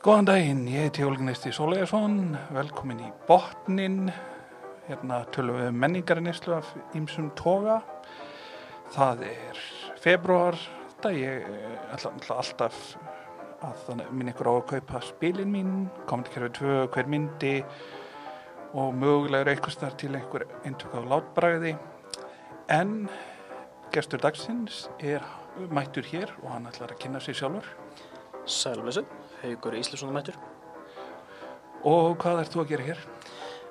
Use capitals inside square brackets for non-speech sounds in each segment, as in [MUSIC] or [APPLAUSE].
Góðan daginn, ég heiti Jólgnesti Sólegarsson, velkomin í botnin, hérna tölum við um menningarnislu af ýmsum toga. Það er februar, þetta ég eh, ætla, alltaf að minn ykkur á að kaupa spilin mín, komandi kerfið tvö, hver myndi og mögulega er eitthvað starf til einhver eintök á látbræði. En gestur dagsins er mættur hér og hann ætlar að kynna sig sjálfur. Sælvessu, Haugur Íslusson mættur. Og hvað ert þú að gera hér?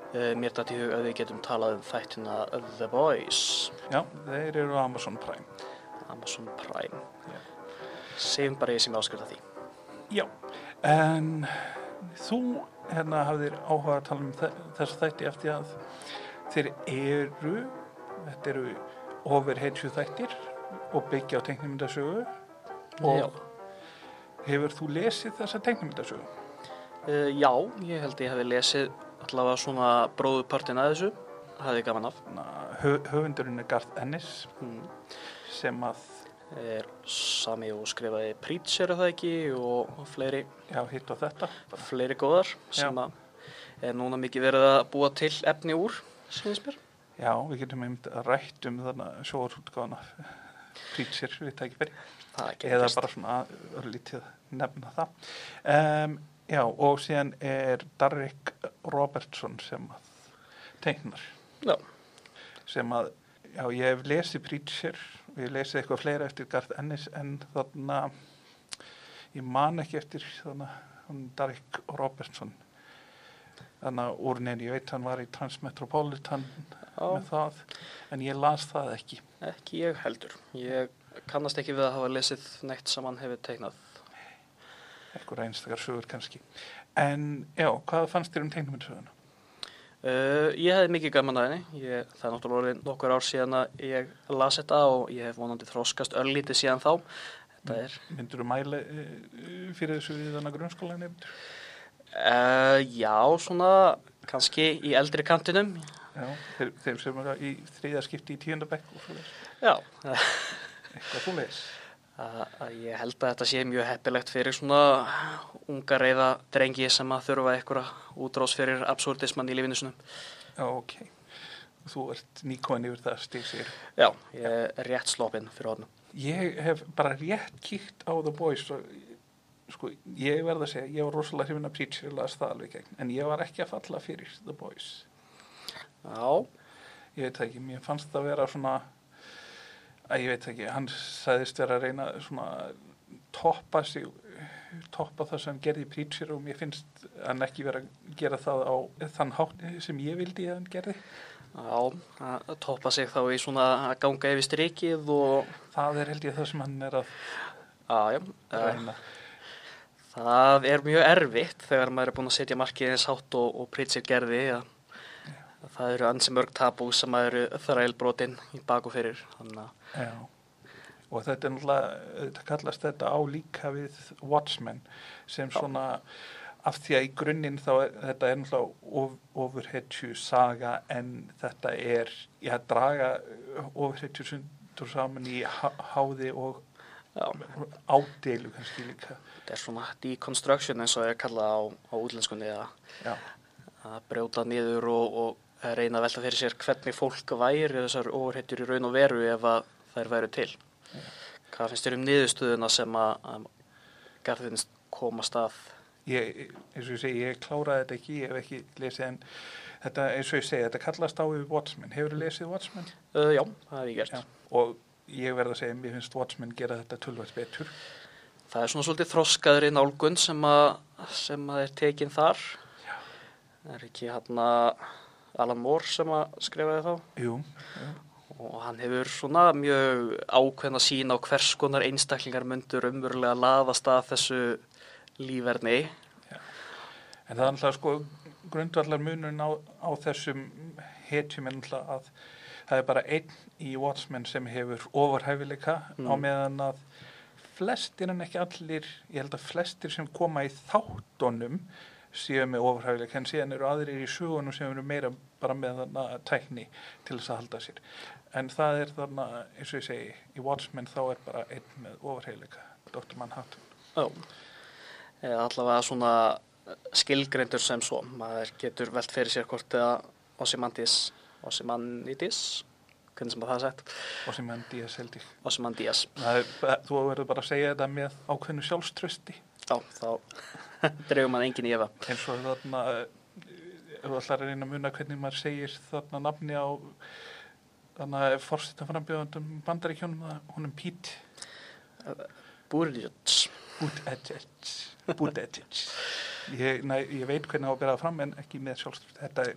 Uh, mér dætti hug að við getum talað um þættina The Boys, Já, þeir eru á Amazon Prime. Amazon Prime. Já. Segjum bara ég sem áskrifta því. Já, en þú hérna hafðir áhuga að tala um þe- þessa þætti eftir að þeir eru, þetta eru overheadsju þættir og byggja á teiknumyndasögu og Já. Hefur þú lesið þessa teiknumyndasögu? Uh, já, ég held ég hefði lesið allavega svona bróðupartin að þessu. Hafði gaman af. Hö, höfundurinn er Garth Ennis Hmm. sem að, Er sami og skrifaði Preacher er það ekki og fleiri, já, hitt og þetta. fleiri góðar sem að er núna mikið verið að búa til efni úr, syns mér. Já, við getum einmitt að rætt um þarna sjóðarútgáðana Preacher við tækifæri. Eða gerist. bara svona örlítið nefna það um, já og síðan er Darrick Robertson sem að teiknar Já. sem að já ég hef lesið Preacher og ég lesið eitthvað fleira eftir Garth Ennis en þarna ég man ekki eftir þarna Darrick Robertson þannig að úr neina ég veit hann var í Transmetropolitan Já. með það en ég las það ekki Ekki ég heldur. Ég kannast ekki við að hafa lesið neitt sem hann hefur teiknað. eitthvað einstakar sögur kannski en já, hvað fannst þér um teiknumyndasöguna? Uh, ég hefði mikið gaman að henni. Ég, það er náttúrulega nokkur ár síðan að ég las þetta og ég hef vonandi þróskast örlítið síðan þá. Er, Myndur þú mæla uh, fyrir þessu við þannig grunnskóla nefndur? uh, já, svona kannski í eldri kantinum. Já, þeir, þeir sem eru í þriða skipti í tíundabekk. Já, Eitthvað svo leis. að, að ég held að þetta sé mjög heppilegt fyrir svona unga reyða drengi sem að þurfa einhverja útrás fyrir absurdismann í lífinu sinum. Já, ok. Þú ert nýkomin yfir það stig sér. Já, ég er rétt sloppinn fyrir honum. Ég hef bara rétt kíkt á The Boys og sko, ég verð að segja, ég var rosalega hrifin að Preacher las það alveg gegn, en ég var ekki að falla fyrir The Boys. Já, ég veit það ekki, mér fannst það vera svona að ég veit ekki, hann sagðist vera að reyna svona toppa sig toppa það sem gerði Preacher og mér finnst hann ekki vera að gera það á þann hátt sem ég vildi að hann gerði. Já, að toppa sig þá í svona að ganga yfir strikið og það er held ég það sem hann er að já, já, reyna. Það er mjög erfitt þegar maður er búinn að setja markið eins hátt og, og Pritchard gerði að það eru ansi mörg tabú sem maður eru þrælbrotin í baku fyrir að og þetta er náttúrulega þetta kallast þetta á líka við Watchmen sem svona af því að í grunninn þá er, þetta er náttúrulega of, overheadsju saga en þetta er já, draga overheadsju sundur saman í há, háði og já, ádeilu kannski líka. Þetta er svona deconstruction eins og er kallað á, á útlenskunni að, að brjóta niður og, og reyna að velta fyrir sér hvernig fólk væri þessar overhetjur í raun og veru ef að þær væru til. Hvað finnst þér um niðurstöðuna sem að, að Garðins komast að ég, eins og ég segi, ég kláraði þetta ekki, ég hef ekki lesið en þetta, eins og ég segi, þetta kallast á við Watchmen, hefur þú lesið Watchmen? Uh, já, það hef ég gert. Já, og ég verð að segja, mér finnst Watchmen gera þetta tölvægt betur Það er svona svolítið þroskaðri nálgun sem að, sem að er tekin þar. Það er ekki hann Alan Moore sem að skrifaði þá Jú, jú. og hann hefur svona mjög ákveðna sín á hvers konar einstaklingar myndur umverulega laðast að þessu líferni. En það er alltaf sko grundvallar munurinn á, á þessum hetjum er alltaf að það er bara einn í Watchmen sem hefur ofurhæfileika á Mm. meðan að flestir en ekki allir, ég held að flestir sem koma í þáttunum séu með ofurhæfileika en síðan eru aðrir í sögunum sem eru meira bara með þarna tækni til þess að halda sér. En það er þarna, eins og ég segi, í Watchmen þá er bara einn með ofurhæfileika, Dr. Manhattan. Já. eða allavega svona skilgreindur sem svo. Maður getur velt fyrir sér hvort eða Osimandis, Osimandidis, hvernig sem að það er sett, días held ég. Er, þú verður bara að segja þetta með ákveðnu sjálfströsti Já, þá [LAUGHS] dreifum maður engin í efa. eins og þarna ef ætlar að reyna að muna hvernig maður segir þarna nafni á þarna fórstættan frambjöðundum bandaríkjónum það honum Pete. Búrjuts. Buttigieg Buttigieg ég, ég veit hvernig á að bera það fram en ekki með sjálfströsti þetta er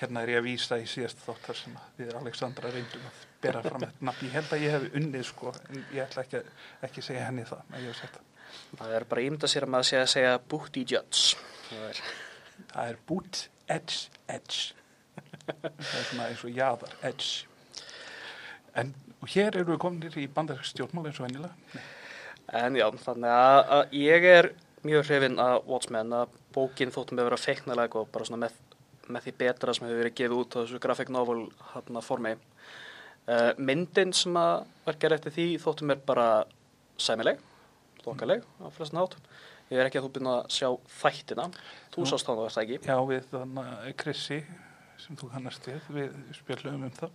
hérna er ég að vísa í síðast þátt þar sem að við Alexandra reyndum að bera fram þetta nafn. Ég held að ég hef unnið sko en ég ætla ekki, að- ekki að segja henni það að ég hef sagt það. Það er bara ímynda sér að maður að segja Búrjuts. Það er Það er boot edge edge. Það er svona eins og jaðar edge. En hér eru við kominir í bandarísk stjórnmál eins og venjulega. En já, þannig að, að ég er mjög hrifinn að Watchmen að bókin þóttum við að vera feiknalega og bara svona með, með því betra sem hefur verið gefið út á þessu graphic novel hérna formi. Uh, myndin sem að gerð eftir því þóttum er bara sæmileg, lokaleg á flestin hátt. Ég er ekki að þú byrja að sjá þættina. Þú Jú. sást þá það ekki. Já, við þannig að Krissi sem þú kannast við, við spjöllum um það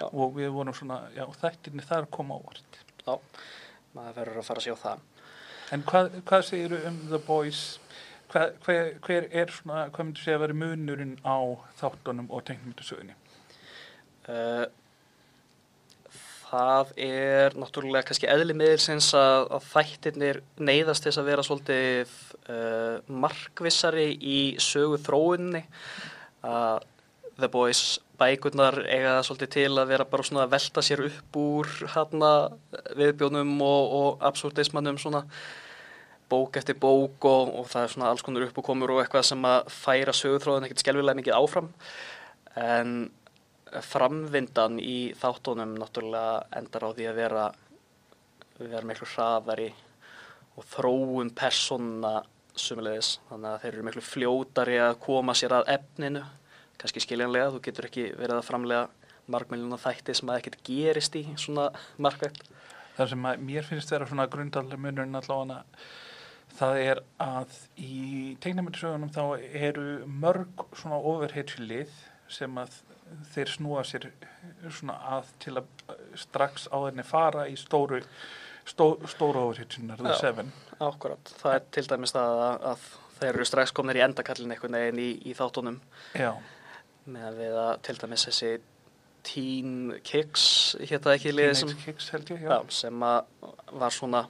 Já. og við vorum svona, já, þættinni þar koma ávart. Já, maður verður að fara að sjá það. En hvað, hvað segir um The Boys? Hver, hver, hver er svona, hvað myndir segja að vera munurinn á þáttunum og tegnmyndasögunni? Uh, það er náttúrulega kannski eðli miðilsins að, að þættirnir neyðast þess að vera svolítið uh, markvissari í sögu þróunni að The Boys bækurnar eiga það svolítið til að vera bara svona að velta sér upp úr hana viðbjónum og, og absúrdismannum svona. Bók eftir bók og, og það er svona alls konar upp og komur og eitthvað sem að færa sögutróðin ekkert skelvilega mikið áfram. En framvindan í þáttunum náttúrulega endar á því að vera vera miklu hraðari og þróun persónuna sumulegis, þannig að þeir eru miklu fljótari að koma sér að efninu kannski skiljanlega, þú getur ekki verið að framlega margmiljónu þætti sem að ekkert gerist í svona markvægt Það sem að mér finnst vera svona grundallega munurinn allavega það er að í tegnamöndisögunum þá eru mörg svona overheitslið sem að þeir snúa sér svona að til að strax á þenni fara í stóru stó, stóru the Já. seven. Akkurat, það er til dæmis að, að þeir eru strax komnir í endakallin einhvern veginn í, í þáttunum. Já, með að við að til dæmis þessi Teen Kicks hétta ekki liðið sem, Kicks ég, já, já, sem var svona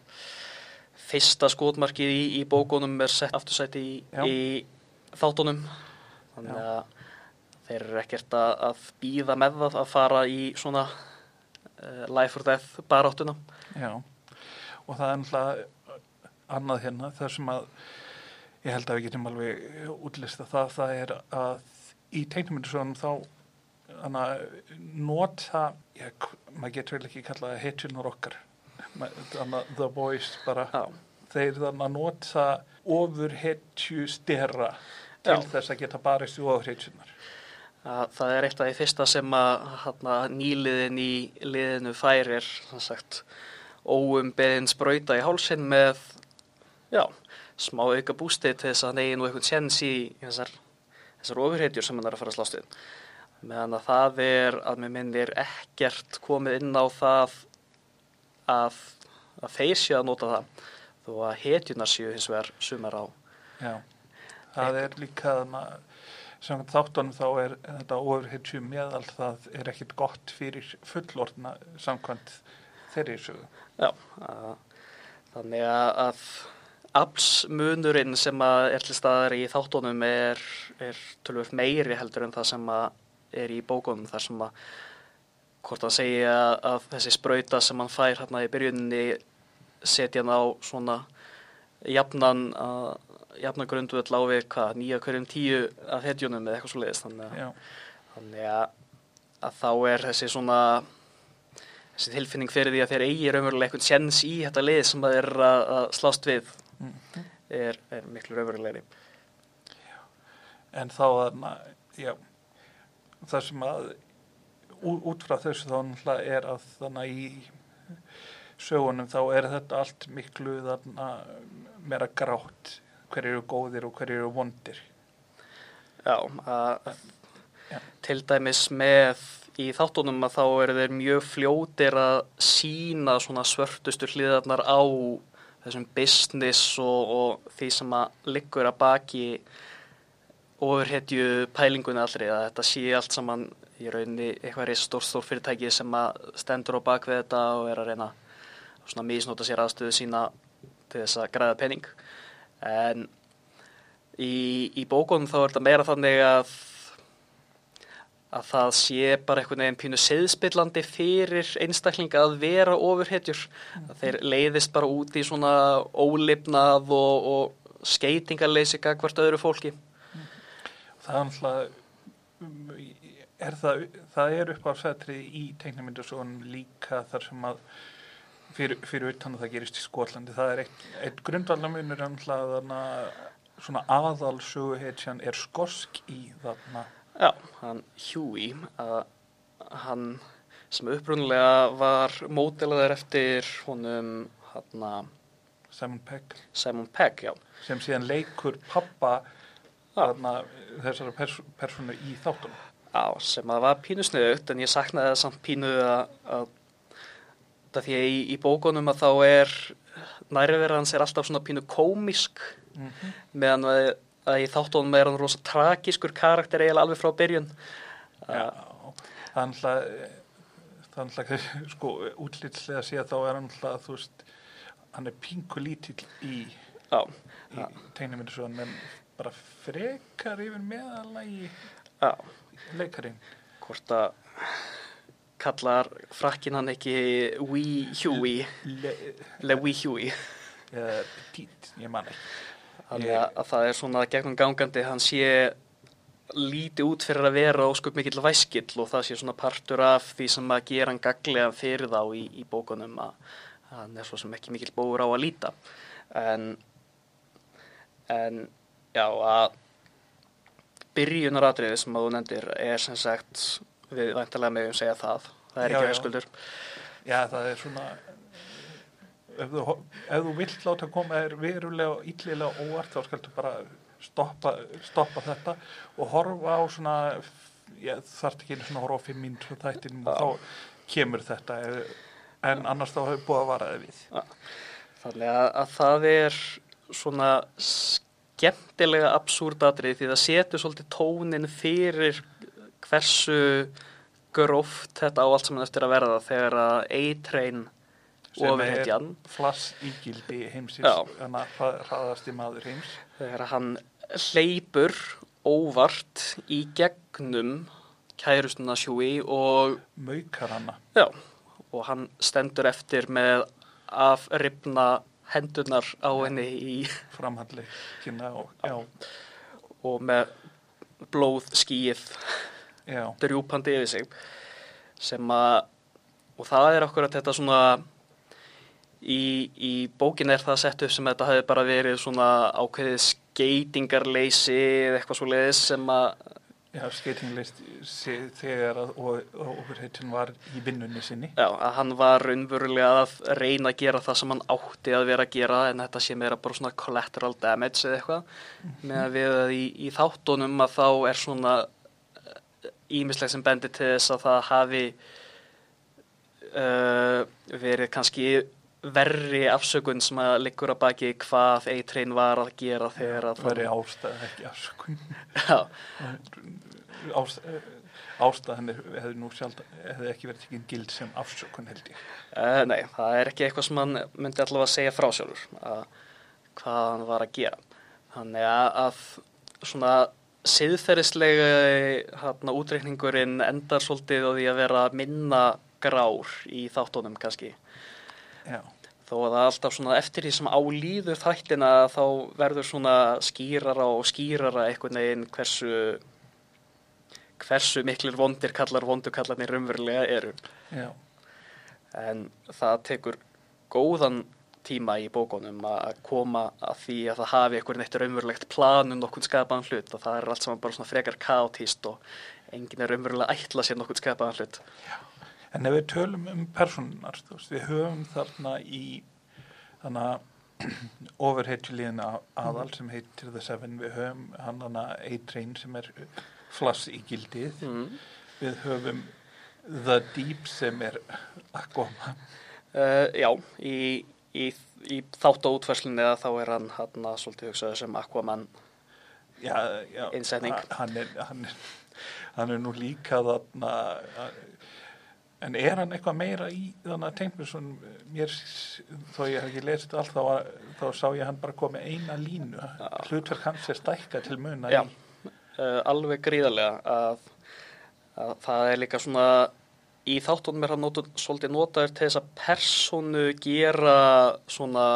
fyrsta skotmarkið í, í bókunum er sett aftursæti í, í þáttunum. Þannig að þeir eru ekkert að, að býða með það að fara í svona uh, life or death baráttuna. Já. Og það er náttúrulega annað hérna þar sem að ég held að við getum alveg útlista það, það er að í tegnamöndisögunum þá þannig að nota já, maður getur vel ekki kallað hetjunar okkar. Að the boys bara. Já, þeir þannig að nota ofur hetju stera til Já. þess að geta barist í ofur hetjunar að það er eitt af því fyrsta sem að hana, nýliðin í liðinu færir óumbeðin sprauta í hálsinn með já, smá auka bústið til þess að negin og eitthvað tjens í þessar, þessar ofurhetjur sem hann er að fara að slást við. Meðan að það er að með minnir ekkert komið inn á það að, að þeir séu að nota það þó að hetjunar séu hins vegar sumar á. Já, það er líka að samkvæmt þáttunum þá er þetta ofurhetju meðal það er ekkit gott fyrir fullorðna samkvæmt þeirri sögu. Já, að, þannig að, aflsmunurinn sem er til staðar í þáttunum er, er tölvöld meiri heldur en það sem er í bókunum þar sem að hvort að segja að þessi sprauta sem hann fær hérna í byrjunni setja hann á svona jafnan að jafnan grundvöld á við hvað nýja hverjum tíu af hetjunum eða eitthvað svo leiðist þannig að Þannig að, að þá er þessi svona þessi tilfinning fyrir því að þeir eigi raunverulega einhvern sjens í þetta lið sem það er að, að slást við Mhm. er, er miklu raunverulegri. en þá þarna, já það sem að ú- út frá þessu þá náttúrulega er að þannig í sögunum þá er þetta allt miklu þarna meira grátt hver eru góðir og hver eru vondir Já, að, Já. til dæmis með í þáttunum að þá eru þeir mjög fljótir að sína svona svörtustu hliðarnar á þessum business og, og því sem að liggur að baki ofurhetju pælingunni allri að þetta sé allt saman í rauninni eitthvað reist stór stór fyrirtæki sem að stendur á bak við þetta og er að reyna svona misnóta sér aðstöðu sína til þess að græða penning en í, í bókunum þá er þetta meira þannig að að það sé bara einhvern veginn pínu seðspillandi fyrir einstaklinga að vera ofurhetjur. Að þeir leiðist bara út í svona ólifnað og, og skeitingarleysi hvert öðru fólki. Það er alltaf er það, það er upp á sætri í teiknumyndasónum líka þar sem að fyrir, fyrir utan að það gerist í Skotlandi það er eitt, eitt grundvaldamunur alltaf þarna svona aðalsöguhetjan er skosk í þarna. Já, hann Huey að hann sem upprunlega var mótilaður eftir honum hann Simon Pegg. Simon Pegg, já. Sem síðan leikur pappa þarna, þessara pers personu í þáttunum. Já, sem að var pínu sniðugt en ég saknaði það samt pínu að, að það því að í, í bókunum að þá er nærverðan hans er alltaf svona pínu komisk mm -hmm. meðan að, að í þáttunum er hann rosa tragískur karakter eiginlega alveg frá byrjun. Já, alltaf það er alltaf, sko, útlýtslega að sé þá er hann alltaf, þú veist hann er pingu lítill í, í tegnumyndasögun en bara frekar yfir meðalagi já. leikarinn. Hvort að kallar frakkin hann ekki Wee Huey? Le, Le Wee Huey. Eða Petit, ég man ekki. Þannig að, að það er svona gegnum gangandi hann sé lítið út fyrir að vera óskup mikill væskill og það sé svona partur af því sem að gera hann gaglega fyrir þá í, í bókunum að hann er svo sem ekki mikill bóður á að líta. En en já að byrjunaratriði sem að þú nefndir er sem sagt við væntalega meðum segja það það er Já, ekki já. höskuldur Já, það er svona ef þú, ef þú vilt láta koma þér verulega og illilega óvart þá skaltu bara stoppa, stoppa þetta og horfa á svona ég þarf ekki einu svona horfa á fimm mínútur þættinum og Já. þá kemur þetta en annars þá hefur búið að varaði við Þannig að, að það er svona skemmtilega absúrdatrið því það setur svolítið tónin fyrir hversu gróft þetta á allt saman eftir að verða þegar að er ofurhetjan flass ígildi heimsins að það hraðasti maður heims. Þegar hann hleypur óvart í gegnum kærustuna sjúi og maukar hana. Já, og hann stendur eftir með afrifna hendurnar á henni í, framhandleikina og og með blóð skýið já, drjúpandi yfir sig sem að og það er okkur að þetta svona í, í bókin er það sett upp sem þetta hefði bara verið svona ákveðið skeitingarleysi eða eitthvað svo leiðis sem að já skeitinglist þegar að ofurhetjun var í vinnunni sinni. Já, að hann var raunverulega að reyna að gera það sem hann átti að vera að gera en þetta sé meira bara svona collateral damage eða eitthvað. Með að við í, í þáttunum að þá er svona ímislega sem bendir til þess að það hafi uh, verið kannski verri afsökun sem að liggur að baki hvað A-Train var að gera þegar að veri ástæð ekki afsökun. [LAUGHS] Já, ástæð, ástæðan hefði nú sjálf hefði ekki verið tekinn gild sem afsökun held ég. Uh, nei, það er ekki eitthvað sem hann myndi allavega að segja frá sjálfur að hvað hann var að gera. Þannig að, að svona siðferðislega hérna, útreikningurinn endar svolítið á því að vera minna grár í þáttunum kannski. já, Þó að alltaf eftir því sem álýður þættina þá verður svona skýrara og skýrara einhvern veginn hversu hversu miklir vondir kallar vondukallarnir raunverulega eru. Já, en það tekur góðan tíma í bókunum að koma að því að það hafi einhvern eitt raunverulegt plan um nokkurn skapaðan hlut og það er allt saman bara svona frekar kaotíst og enginn er raunverulega ætla sér nokkurn skapaðan hlut. En ef við tölum um veist, við höfum þarna í þannig að [CLEARS THROAT] overheitjuliðin aðal sem heitir The Seven, við höfum hann hana A-Train sem er flass í gildið, mm. við höfum The Deep sem er Aquaman. Uh, já, í, í, í þátt og útverslunni þá er hann hann að svolítið hugsaðu sem Aquaman Já, já, Innsetning. ha- Hann er, hann er, hann er nú líka þarna, en er hann eitthvað meira í þannig að Tengmursson, mér, þó ég hef ekki lesið allt, þá, þá sá ég hann bara komið eina línu, hlutverk hans er stækka til muna Já. í, uh, alveg gríðarlega að, að það er líka svona í þáttunum er hann notu, svolítið notaður til þess að personu gera svona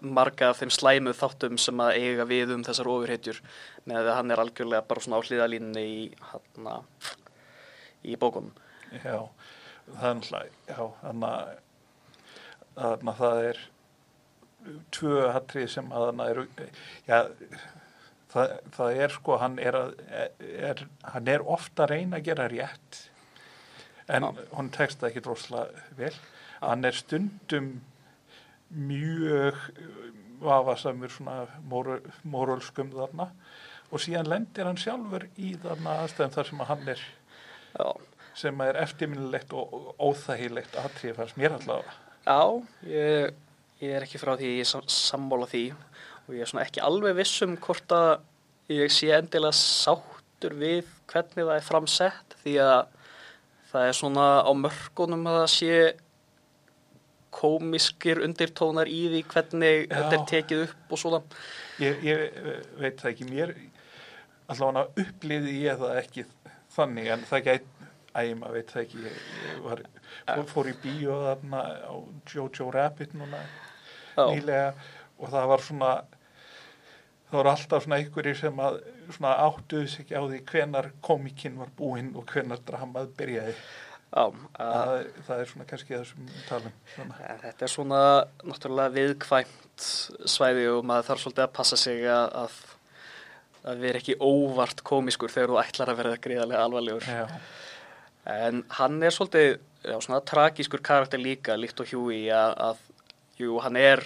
marga af þeim slæmu þáttum sem að eiga við um þessar ofurhetjur með að hann er algjörlega bara svona á hliðalínni í, í bókunum. já, er þannig að, þannig að það er tvö hatrið sem að hann eru, já, það, það er sko, hann er, að, er, hann er ofta að reyna að gera rétt, en hún tekst það ekki droslega vel. Hann er stundum mjög vafasamur svona mórölskum þarna og síðan lendir hann sjálfur í þarna aðstæðum þar sem að hann er Já, sem er eftirminnilegt og óþægilegt aðtrið fannst mér allavega. Já, ég, ég er ekki frá því ég er sam- sammála því og ég er svona ekki alveg viss um hvort að ég sé endilega sáttur við hvernig það er framsett því að það er svona á mörgunum að það sé komiskir undirtónar í því hvernig Já. þetta er tekið upp og svona. Ég, ég veit það ekki, mér allavega upplýði ég það ekki þannig en það gæt, æ, maður veit það ekki, ég, var, fór, í bíó þarna á Jojo Rabbit núna nýlega og það var svona, það voru alltaf svona einhverjir sem að svona áttuðu sig ekki á því hvenar komikinn var búinn og hvenar dramað byrjaði. já að, Það, er- það er svona kannski það sem við talum. Svona. Þetta er svona náttúrulega viðkvæmt svæði og maður þarf svolítið að passa sig að, að, vera ekki óvart komiskur þegar þú ætlar að verða gríðarlega alvarlegur. Já, En hann er svolítið já, svona tragískur karakter líka líkt og Huey að, að jú, hann er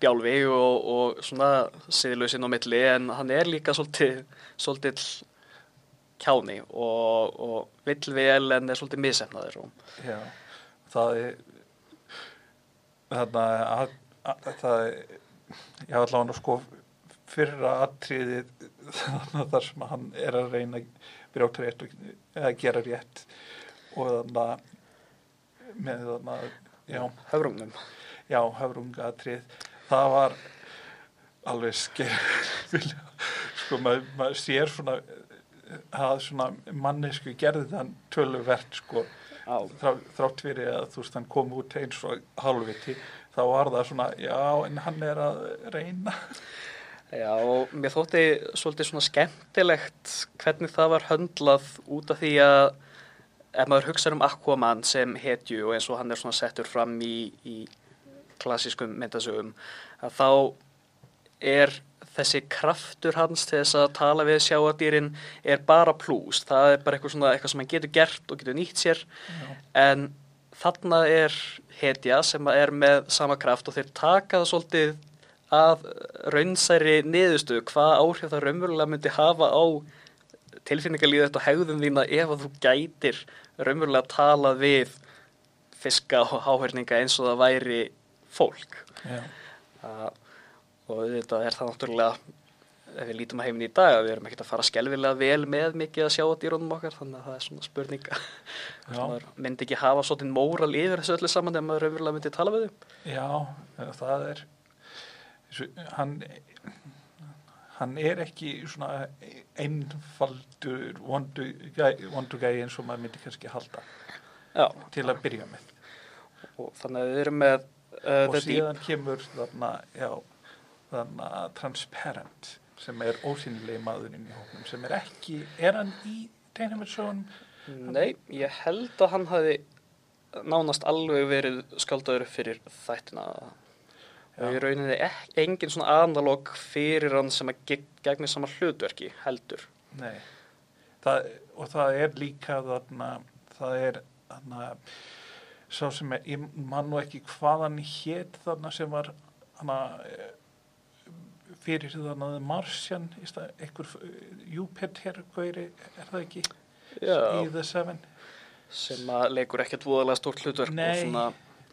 bjálfi og, og svona siðlausinn á milli en hann er líka svolítið, svolítið kjáni og, og vill vel en er svolítið misefnaður og Já, það er þarna að, að, það er ég var allavega sko fyrra þarna þar sem hann er að reyna að brjóta rétt og eða gera rétt og þarna með þarna já, höfrungnum. já, höfrunga atrið það var alveg skerfilega [LAUGHS] sko maður, maður sér svona að svona mannesku gerði þann töluvert sko þrá, þrátt fyrir að þú veist hann kom út eins og halvviti þá var það svona, já en hann er að reyna. Já, og mér þótti svolítið svona skemmtilegt hvernig það var höndlað út af því að ef maður hugsa um Aquaman sem hetju og eins og hann er svona settur fram í, í klassískum myndasögum að þá er þessi kraftur hans til þess að tala við sjáadýrin er bara plús, það er bara eitthvað svona eitthvað sem hann getur gert og getur nýtt sér. En þarna er hetja sem er með sama kraft og þeir taka það svolítið að raunsæri niðurstöðu hvað áhrif það raunverulega myndi hafa á tilfinningalíðet og hegðum þína ef að þú gætir raunverulega talað við fiska og háhörninga eins og það væri fólk. Uh, og þetta er það náttúrulega ef við lítum að heimin í dag að við erum ekkert að fara skelvilega vel með mikið að sjá að dýrónum okkar þannig að það er svona spurninga já, maður myndi ekki hafa svolítið móral yfir þessu öllu saman ef maður raunverulega myndi tala við þau. Já það er hann hann er ekki svona einfaldur vondugæi eins og maður myndi kannski halda Já, til að byrja með. Og þannig að við erum með uh, og The Deep síðan kemur þarna, já, þarna transparent sem er ósynilegi maðurinn í hóknum sem er ekki, er hann í tegnumetsögunum? Nei, ég held að hann hafi nánast alveg verið skáldaður upp fyrir þættina og Já. rauninni engin svona analog fyrir hann sem að geg, gegnir sama hlutverki heldur Nei, það, og það er líka þarna, það er þannig að sá sem er, ég man nú ekki hvað hann hétt þarna sem var hann að fyrir í stað, einhver Júpiter er það ekki í Já, The Seven sem að leikur ekkert voðalega stórt hlutverk og Nei. svona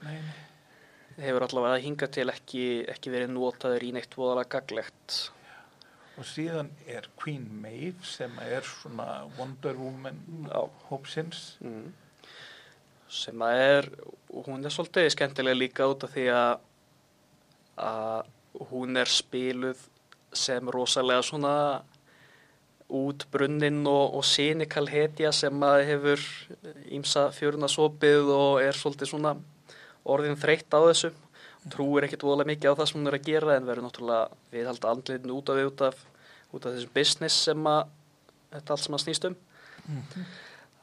nei, nei. hefur allavega hinga til ekki, ekki verið notaður í neitt voðalega gaglegt. og síðan er Queen Maeve sem er svona Wonder Woman Já. hópsins Mm. Sem að er, hún er svolítið skemmtilega líka út af því að, að hún er spiluð sem rosalega svona útbrunnin og, og sinikal hetja sem að hefur ímsa fjöruna sopið og er svolítið svona orðin þreytt á þessu. Trúir ekkert voðalega mikið á það sem hún er að gera en verður náttúrulega viðhalda andlitin út af við út af, út af þessum business sem að þetta allt sem að snýst um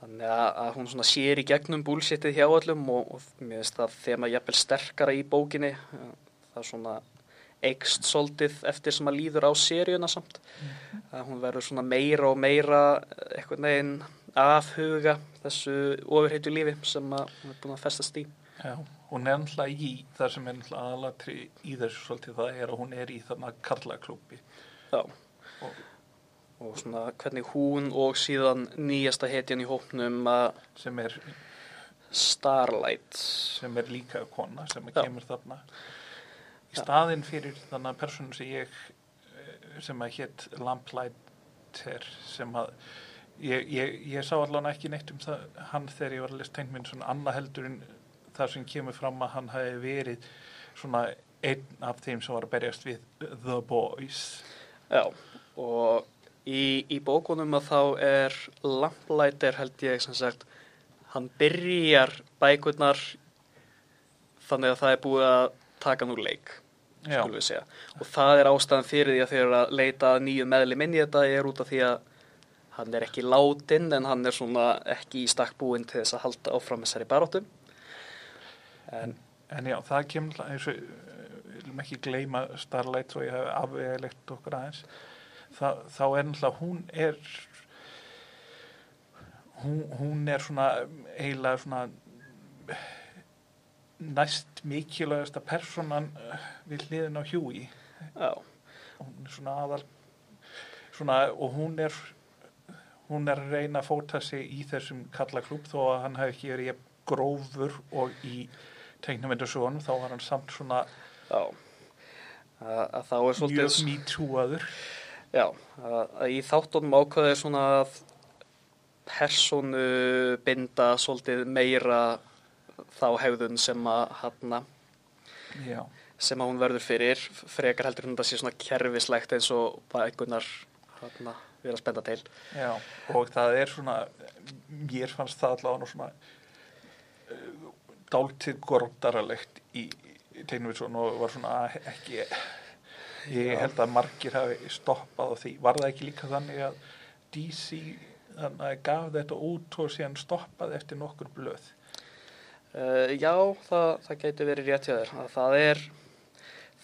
þannig að, að hún svona sér í gegnum búlsittið hjá öllum og, og mér finnst það þegar maður jafnvel sterkara í bókinni. Það svona eikst svolítið eftir sem að líður á seríuna samt. Að hún verður svona meira og meira eh, eitthvað neginn afhuga þessu ofurheitu lífi sem að hún er búin að festast í. Já, hún er náttúrulega í það sem er náttúrulega aðlatri í þessu svolítið það er að hún er í þarna karlaklúpi Já. Og- Og svona hvernig hún og síðan nýjasta hetjan í hópnum að sem er, Starlight. sem er líka kona sem Já. kemur þarna í Já. staðinn fyrir þannig personu sem ég eh, sem að hétt Lamplighter sem að ég, ég, ég sá allan ekki neitt um það, hann þegar ég var að lesa tegnminn svona annað heldur en það sem kemur fram að hann hafi verið svona einn af þeim sem var að berjast við The Boys Já, og í, í bókunum að þá er Lamplighter held ég sem sagt, hann byrjar bækurnar þannig að það er búið að taka nú leik, Já, skulum við segja. Og það er ástæðan fyrir því að þeir eru að leita nýju meðli minni þetta er út af því að hann er ekki látin en hann er svona ekki í stakk búinn til þess að halda áfram þessari baróttum. En en já, það kemur við viljum ekki gleyma Starlight og ég hef afvegalegt okkur aðeins Þa, þá er náttúrulega hún er hún, hún er svona eiginlega svona næst mikilvægasta personan eh, við hliðin á já, hún er svona aðal svona, og hún er hún er að reyna að fóta sig í þessum kallaklúb þó að hann hafi ekki verið grófur og í teiknumendasónum þá var hann samt svona já. Að, að þá er svolítið... mjög mítúaður Já, að, að í þáttunum ákveðið svona að personu binda svolítið meira þá hegðun sem að hana, já, sem að hún verður fyrir frekar heldur hún að sé svona kerfislegt eins og bækunar hana, vera að spenda til. já, og það er svona mér fannst það allavega svona uh, dálítið gordaralegt í, í teiknumendasón og var svona ekki ég held að margir hafi stoppað á því. Var það ekki líka þannig að DC þannig að gaf þetta út og síðan stoppað eftir nokkur blöð? Uh, já, það, það gæti verið rétt hjá þér. Að Það er,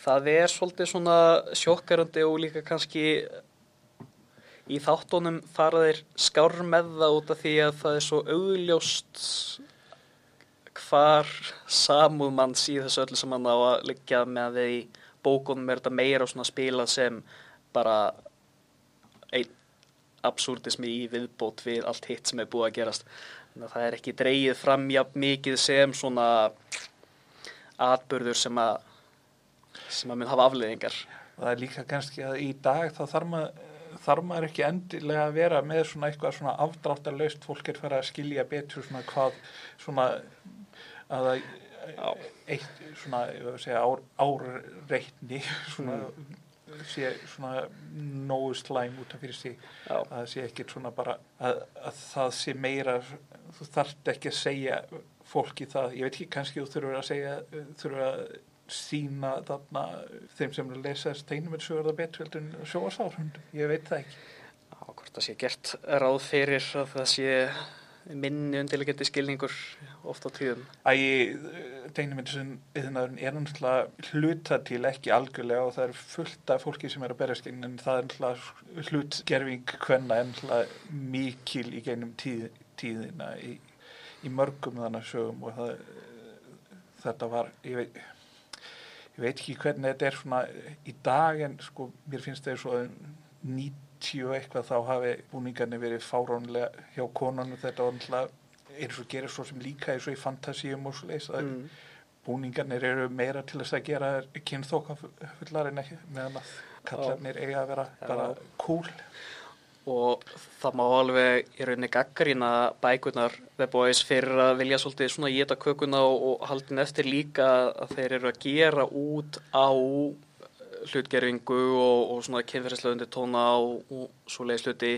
það er svolítið svona sjokkarandi og líka kannski í þáttunum fara þeir skár með það út af því að það er svo augljóst hvar samúð manns í þessu öllu sem hann á að liggja með því bókunum er þetta meira svona spilað sem bara einn absúrdismi í viðbót við allt hitt sem er búið að gerast. Þannig að það er ekki dreigið fram jafn mikið sem svona atburður sem að sem að mun hafa afleðingar. það er líka kannski að í dag þá þarf maður þarf maður ekki endilega að vera með svona eitthvað svona afdráttarlaust fólk er fara að skilja betur svona hvað svona að það. Eitt svona, segja, ár, árreitni svona sé svona nógu slæm út af fyrir sig. Já, að það sé ekkert svona bara að, að það sé meira þú þarft ekki að segja fólki það, ég veit ekki, kannski þú þurfur að segja þurfur að sína þarna þeim sem er að lesa þessi tegnum er er það betur en sjóasárhundum, ég veit það ekki. Á hvort það sé gert ráð fyrir að það sé minni undirlegjandi skilningur oft á tíðum. Æ, tegnumindisum yðnaðurinn er náttúrulega hluta til ekki algjörlega og það er fullt af fólki sem er að berjast gegn en það er náttúrulega hlutgerfing hvenna er náttúrulega mikil í gegnum tíð, tíðina í, í mörgum þannig sögum og það, þetta var, ég veit, ég veit ekki hvernig þetta er svona í dag en sko mér finnst það er svo nýtt 70 eitthvað þá hafi búningarnir verið fáránlega hjá konunum. Þetta var náttúrulega eins og gerir svo sem líka eins og í fantasíum og svo leiðs að mm. búningarnir eru meira til þess að gera kynþókafullar en ekki meðan að kallarnir eiga að vera bara cool. Og það má alveg í rauninni gaggarína bækunar The Boys fyrir að vilja svolítið svona geta kökuna og, og haldin eftir líka að þeir eru að gera út á hlutgerfingu og, og svona kynferðislega tóna og, og svo leiðis hluti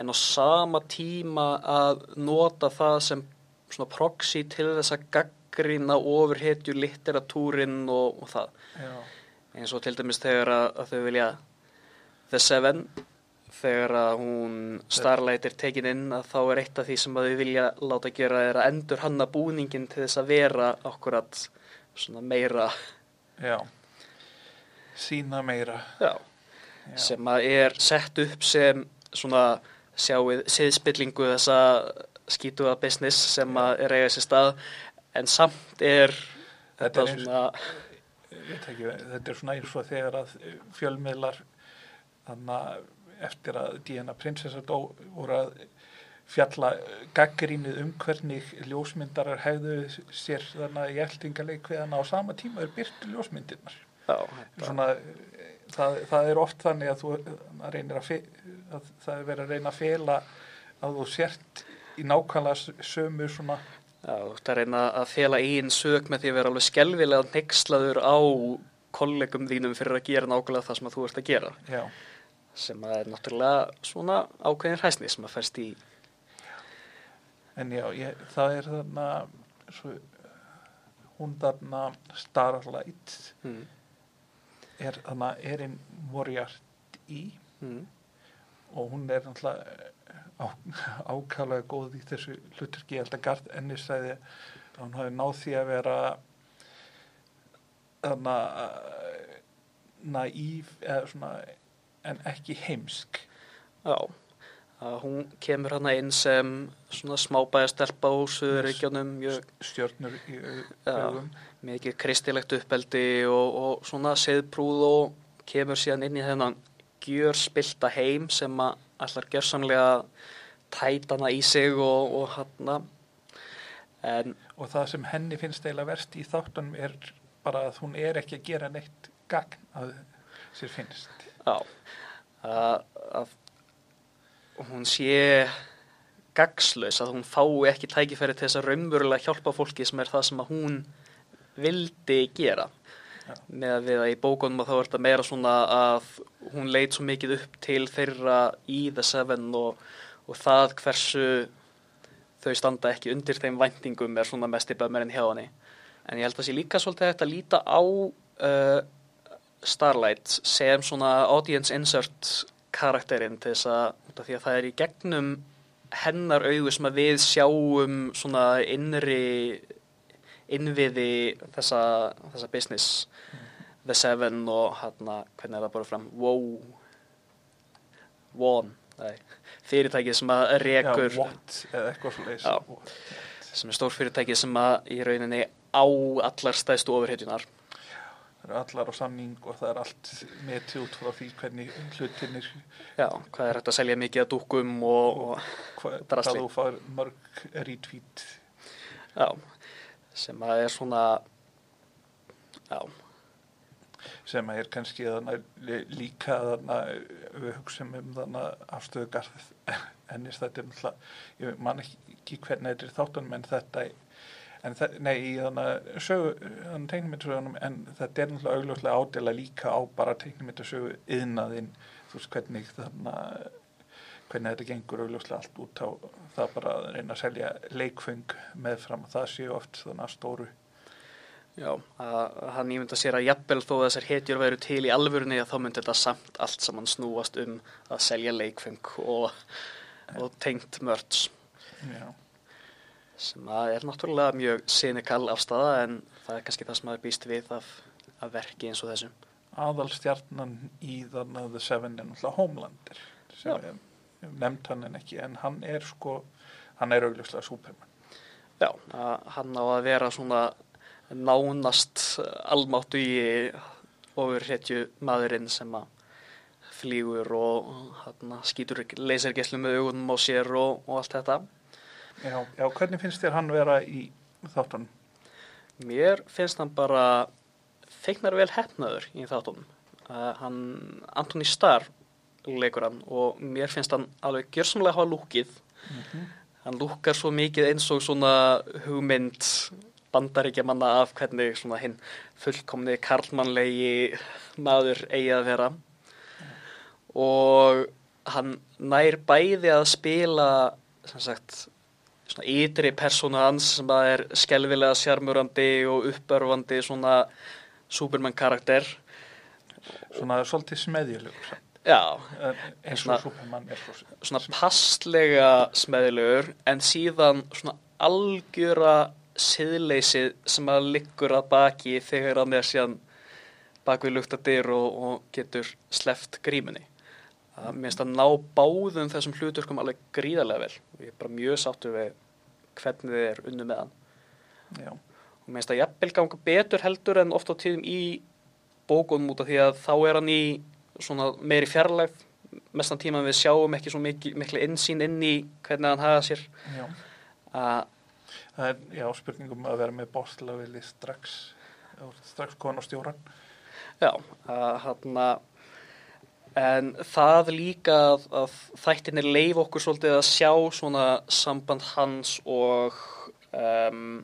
en á sama tíma að nota það sem svona proxy til þess að gaggarína ofurhetju litteratúrin og, og það. Já, eins og til dæmis þegar að, að þau vilja The Seven þegar að hún Starlight er tekin inn að þá er eitt af því sem að þau vilja láta gera er að endur hanna búningin til þess að vera akkurat svona meira já sína meira. Já, já. sem að er sett upp sem svona sjáið siðspillingu þessa skítuga business sem að er eiga sér stað en samt er Þetta þetta er svona ekki, þetta er svona eins og þegar að fjölmiðlar þannig að eftir að Diana prinsessa dó voru að fjalla gaggrínið um hvernig ljósmyndarar hefðu sér þannig að ég eldingaleik við hana. Á sama tíma er byrtu ljósmyndirnar já, svona, það, það er oft þannig að þú að reynir að, að það er verið að reyna að fela að þú sért í nákvæmlega sömu svona Já, þú ert að reyna að fela einn sög með því að vera alveg skelvilega nexlaður á kollegum þínum fyrir að gera nákvæmlega það sem að þú ert að gera. Já, sem að er náttúrulega svona ákveðin hræsni sem að færst í En já, ég, það er þarna svo, hún þarna Starlight. Mm. Er þarna Erin Moriarty Mm. og hún er náttúrulega á, ákvæmlega góð í þessu hluturki, ég held að Garth Ennis sagði að hún hafi náð því að vera þarna uh, naív eða svona en ekki heimsk. Já, að hún kemur hana inn sem svona smábæðastelpa úr Suðuríkjónum, mjög stjörnur í au- Já. augum mikið kristilegt uppeldi og, og svona seðprúð og kemur síðan inn í þennan gjör spilta heim sem að allar gjörsamlega tæta hana í sig og, og hana en og það sem henni finnst eiginlega verst í þáttunum er bara að hún er ekki að gera neitt gagn að sér finnst já að, að hún sé gagslaus, að hún fái ekki tækifæri til þess að raunverulega hjálpa fólki sem er það sem að hún vildi gera Já. með að við að í bókunum að þá er þetta meira svona að hún leit svo mikið upp til þeirra í The Seven og, og það hversu þau standa ekki undir þeim væntingum er svona mest í bömmerinn hjá henni en ég held að sé líka svolítið að líta á uh, Starlight sem svona audience insert karakterinn til þess að, að það er í gegnum hennar augu sem að við sjáum svona innri innviði þessa, þessa business. The Seven og hérna, hvernig er það bara fram? Wow. One. Fyrirtækið sem að rekur Já, what, eða eitthvað leys Já. sem er stór fyrirtækið sem að í rauninni á allar stæðstu ofurhetjunar það eru allar á samning og það er allt metið út frá því hvernig hlutinir Já, hvað er hægt að selja mikið að dúkum og, og hvað, Drasli. hvað þú fær mörg retweet já, sem að er svona já, sem er kannski þarna lí- líka þarna við hugsaum um þarna afstöðu garð ennist þetta er náttúrulega ég man ekki hvernig þetta er þáttunum en þetta en það, nei, í þannig sögu, þannig teiknumyndasögunum en þetta er náttúrulega augljóslega ádela líka á bara teiknumyndasögu yðnaðinn, þú veist hvernig þannig hvernig þetta gengur augljóslega allt út á það bara að reyna að selja leikfeng meðfram það séu oft þannig að stóru. Já að, að hann ímynda sér að jafnvel þó að þessar hetjur væru til í alvörunni að þá myndi þetta samt allt saman snúast um að selja leikfeng og, og tengt mörds Já, sem er náttúrulega mjög cynical afstæða en það er kannski það sem maður býst við af, af verki eins og þessu. Aðalstjarnan í þannig The Seven er náttúrulega Homelander sem við nefnt hann en ekki en hann er sko hann er augljóslega Superman. Já, hann á að vera svona nánast almáttu í ofurhetju maðurinn sem að flýgur og hann skýtur leysergeslu með augunum á sér og, og allt þetta. Já, já, hvernig finnst þér hann vera í þáttunum? Mér finnst hann bara feiknar vel hefnaður í þáttunum. Uh, hann, Antoni Starr leikur hann og mér finnst hann alveg gjörsamlega hafa lúkið. Mm Hann lúkar svo mikið eins og svona hugmynd bandaríkja manna af hvernig svona hinn fullkomni karlmannlegi maður eigi að vera og hann nær bæði að spila sem sagt svona ytri persónu hans sem að er skelvilega sjarmurandi og uppörfandi svona Superman karakter. Svona svolítið smeðjulegur já, En eins Svona- og Superman er svo svona passlega smeðilegur en síðan svona algjöra siðleysið sem að liggur að baki þegar hann er síðan bak við luktadir og, og getur sleft grímunni. Það minnst að ná báðum þessum hluturkum alveg gríðarlega vel ég er bara mjög sáttur við hvernig þið er unnu með hann. Já, Og minnst að jafnvel ganga betur heldur en oft á tíðum í bókunum út af því að þá er hann í svona meiri fjarlægð mestan tíma við sjáum ekki svo mikil, miklu insýn inn í hvernig hann hafa sér já. að Það er, já, spurningum að vera með bóstlagvili strax, strax á stjóran. já, að hann en það líka að, að þættinir leif okkur svolítið að sjá svona samband hans og um,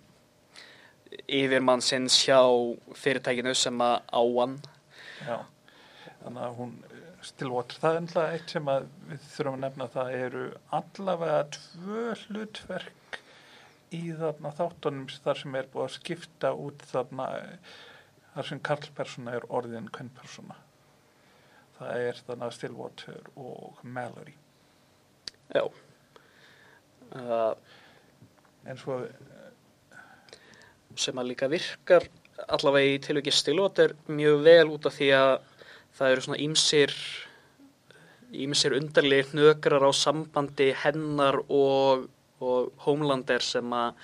yfirmann sinn hjá fyrirtækinu sem að á hann. Já, þannig að hún Stillwater, það er ennlega eitt sem við þurfum að nefna það eru allavega tvö hlutverk í þarna þáttunum þar sem er búið að skipta út þarna þar sem karlpersona er orðin kvennpersona það er þarna Stillwater og Mallory. Já. Uh, en svo sem að líka virkar allavega í tilviki stilóter mjög vel út af því að það eru svona ímsir ímsir undarlegir hnökrar á sambandi hennar og, og Homelander sem að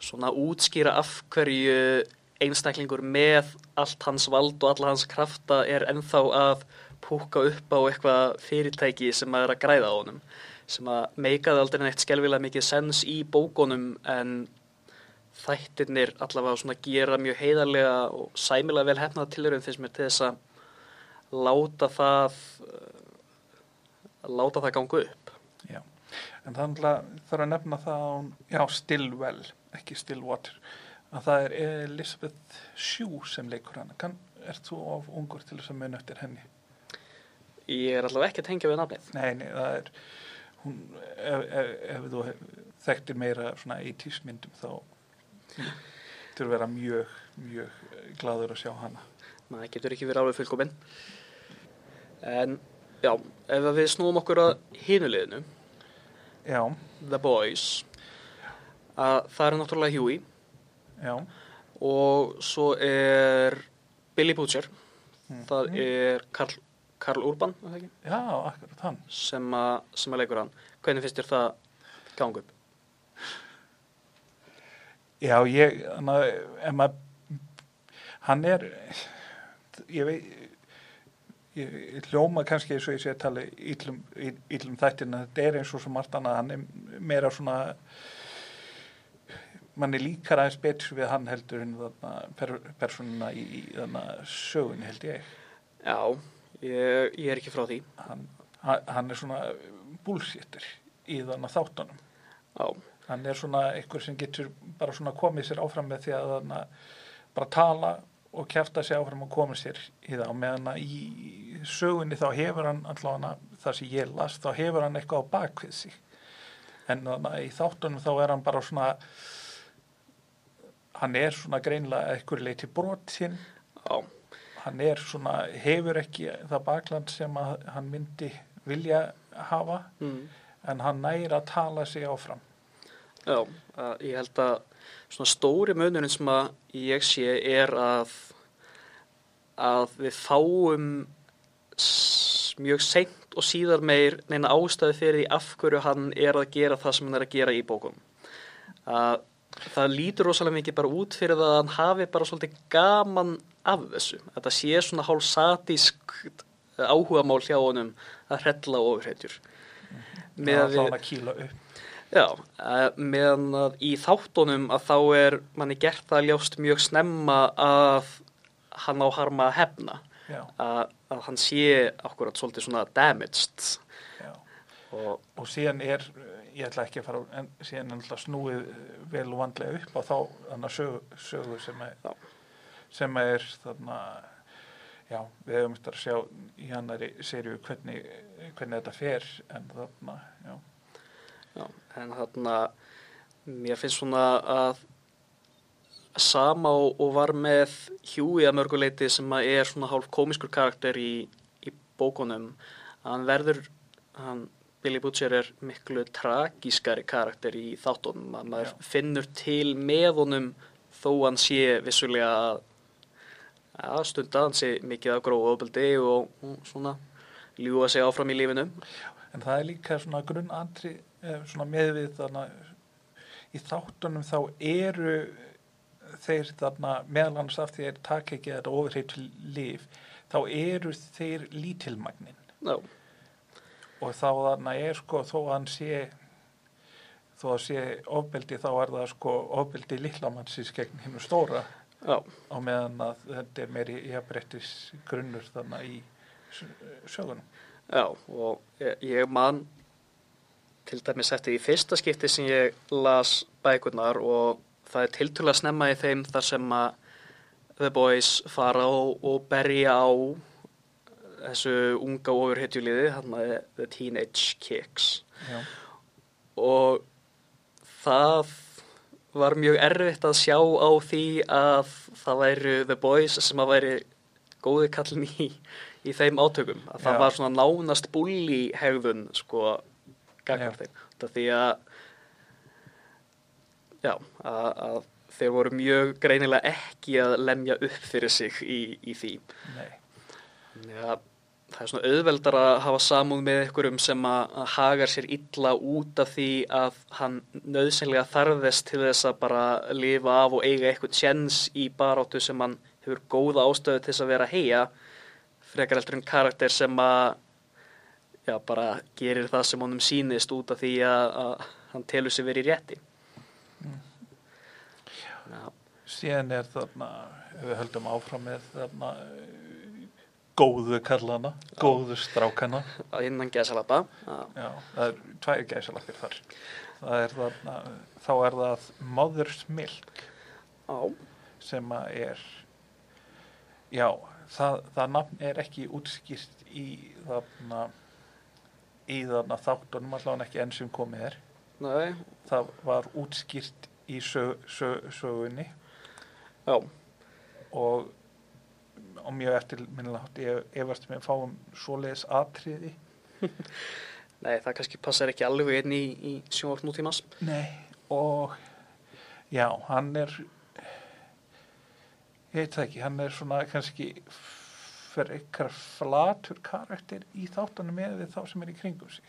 svona útskýra af hverju einstaklingur með allt hans vald og alla hans krafta er ennþá að púka upp á eitthvað fyrirtæki sem að er að græða á honum sem að meikaði aldrei neitt skelvilega mikið sens í bókunum en þættirnir allavega svona gera mjög heiðarlega og sæmilega vel hefnað tilurinn finnst mér til þess að láta það uh, láta það ganga upp Já, en þannig að þarf að nefna það að hún, já, Stillwell, ekki Stillwater, að það er Elizabeth Shue sem leikur hana. Kann, ert þú of ungur til þess að muna eftir henni? Ég er allavega ekki að tengja við nafnið. Nei, nei, það er, hún, ef, ef, ef þú þekktir meira svona 80s myndum þá þurfa að vera mjög, mjög gladur að sjá hana. maður getur ekki verið alveg fullkominn. En já, ef við snúum okkur að hinuleginu Já, The Boys að það er náttúrulega Huey. Já, og svo er Billy Butcher. Mhm. það er Karl, Karl Urban já, akkurat hann. sem að, sem að leikur hann hvernig finnst þér það ganga upp? Já, ég, maður, hann er, ég veit, ég, hljóma kannski eins og ég sé að tala íllum, íllum þættin að þetta er eins og svo margt annað, hann er meira svona, mann er líkar aðeins betur við hann heldur en þarna per, personuna í, í þarna sögun held ég. Já, ég, ég er ekki frá því. Hann, hann er svona búlsýttur í þarna þáttunum. Já, hann er svona einhver sem getur bara svona komið sér áfram með því að hann bara tala og kjæfta sér áfram og komið sér í það. Og meðan að í sögunni þá hefur hann allavega það sem ég las þá hefur hann eitthvað á bakvið sig. En þannig að í þáttunum þá er hann bara svona hann er svona greinlega eitthvað leiti brotinn. Já, hann er svona hefur ekki það bakland sem að hann myndi vilja hafa mm. en hann næri að tala sig áfram já að ég held að svona stóri munurinn sem að ég sé er að að við fáum mjög seint og síðar meir neina ástæði fyrir því af hverju hann er að gera það sem hann er að gera í bókum að það lítur rosalega mikið bara út fyrir það að hann hafi bara svolítið gaman af þessu. Þetta sé svona hálf satísk áhuga mál hjá honum að hrella ofurheitjur. það er þá hann að kýla upp Já, eh, meðan að í þáttunum að þá er manni gert það ljóst mjög snemma að hann á harma að hefna að, að hann sé akkurat svolítið svona damaged já. og og síðan er, ég ætla ekki að fara en síðan er alltaf snúið vel og vandlega upp á þá þannig sögu, sögu sem er Já. Sem er þarna já, við hefum eftir að sjá í hannari serju hvernig, hvernig þetta fer en þarna, já, Já, en þarna mér finnst svona að sama og, og var með Huey að mörguleiti sem að er svona hálf komiskur karakter í, í bókunum. Að hann verður hann, Billy Butcher er miklu tragískari karakter í þáttunum. Að maður Já. finnur til með honum þó hann sé vissulega að, að stunda hann sé mikið af gróðu ofbeldi og, og svona ljúa sig áfram í lífinu. En það er líka svona grunnandri svona meðvið þarna í þáttunum þá eru þeir þarna meðal annars af því að taka ekki þetta ofurheit líf þá eru þeir lítilmagnin. Já, og þá þarna er sko þó að hann sé þó að sé ofbeldi þá er það sko ofbeldi lillamannsins gegn hinn stóra. já, á meðan að þetta er meiri jafnbrettis grunnur þarna í sögunum. Já, og ég, ég man til dæmis eftir í fyrsta skipti sem ég las bækurnar og það er tiltölulega snemma í þeim þar sem að The Boys fara og, og berja á þessu unga ofurhetjuliði, hann að The Teenage Kicks. Já, og það var mjög erfitt að sjá á því að það væru The Boys sem að væri góði kallin í, í þeim átökum. Að það Já. var svona nánast bulli hegðun sko gagnar Já. þeim. Það því að já, að, að þeir voru mjög greinilega ekki að lemja upp fyrir sig í, í því. Nei, að það er svona auðveldar að hafa samúð með einhverjum sem að hagar sér illa út af því að hann nöðsynlega þarðist til þess að bara lifa af og eiga eitthvað tjens í baráttu sem hann hefur góða ástöðu til þess að vera heia frekar heldur en karakter sem að já, bara gerir það sem honum sýnist út af því að, að hann telur sig verið rétti. Já, síðan er þarna við höldum áfram með þarna góðu kallana góðu strákana. Að innan gæsalappa. Já, það er tvær gæsalaktir þar. Það er þarna þá er það Mother's Milk já, sem að er já, það, það nafn er ekki útskýrt í þarna í þarna þáttunum allavega ekki enn sem komið er. Nei, það var útskýrt í sög, sög, sögunni. Já, og, og mjög eftirminnilega ég efast með fáum svoleiðis atriði. [LAUGHS] Nei, það kannski passar ekki alveg inn í, í sjónvart nútímas Nei, og já, hann er ég veit það ekki, hann er svona kannski fyrir ykkar flatur karakter í þáttunum með þá sem er í kringum sig.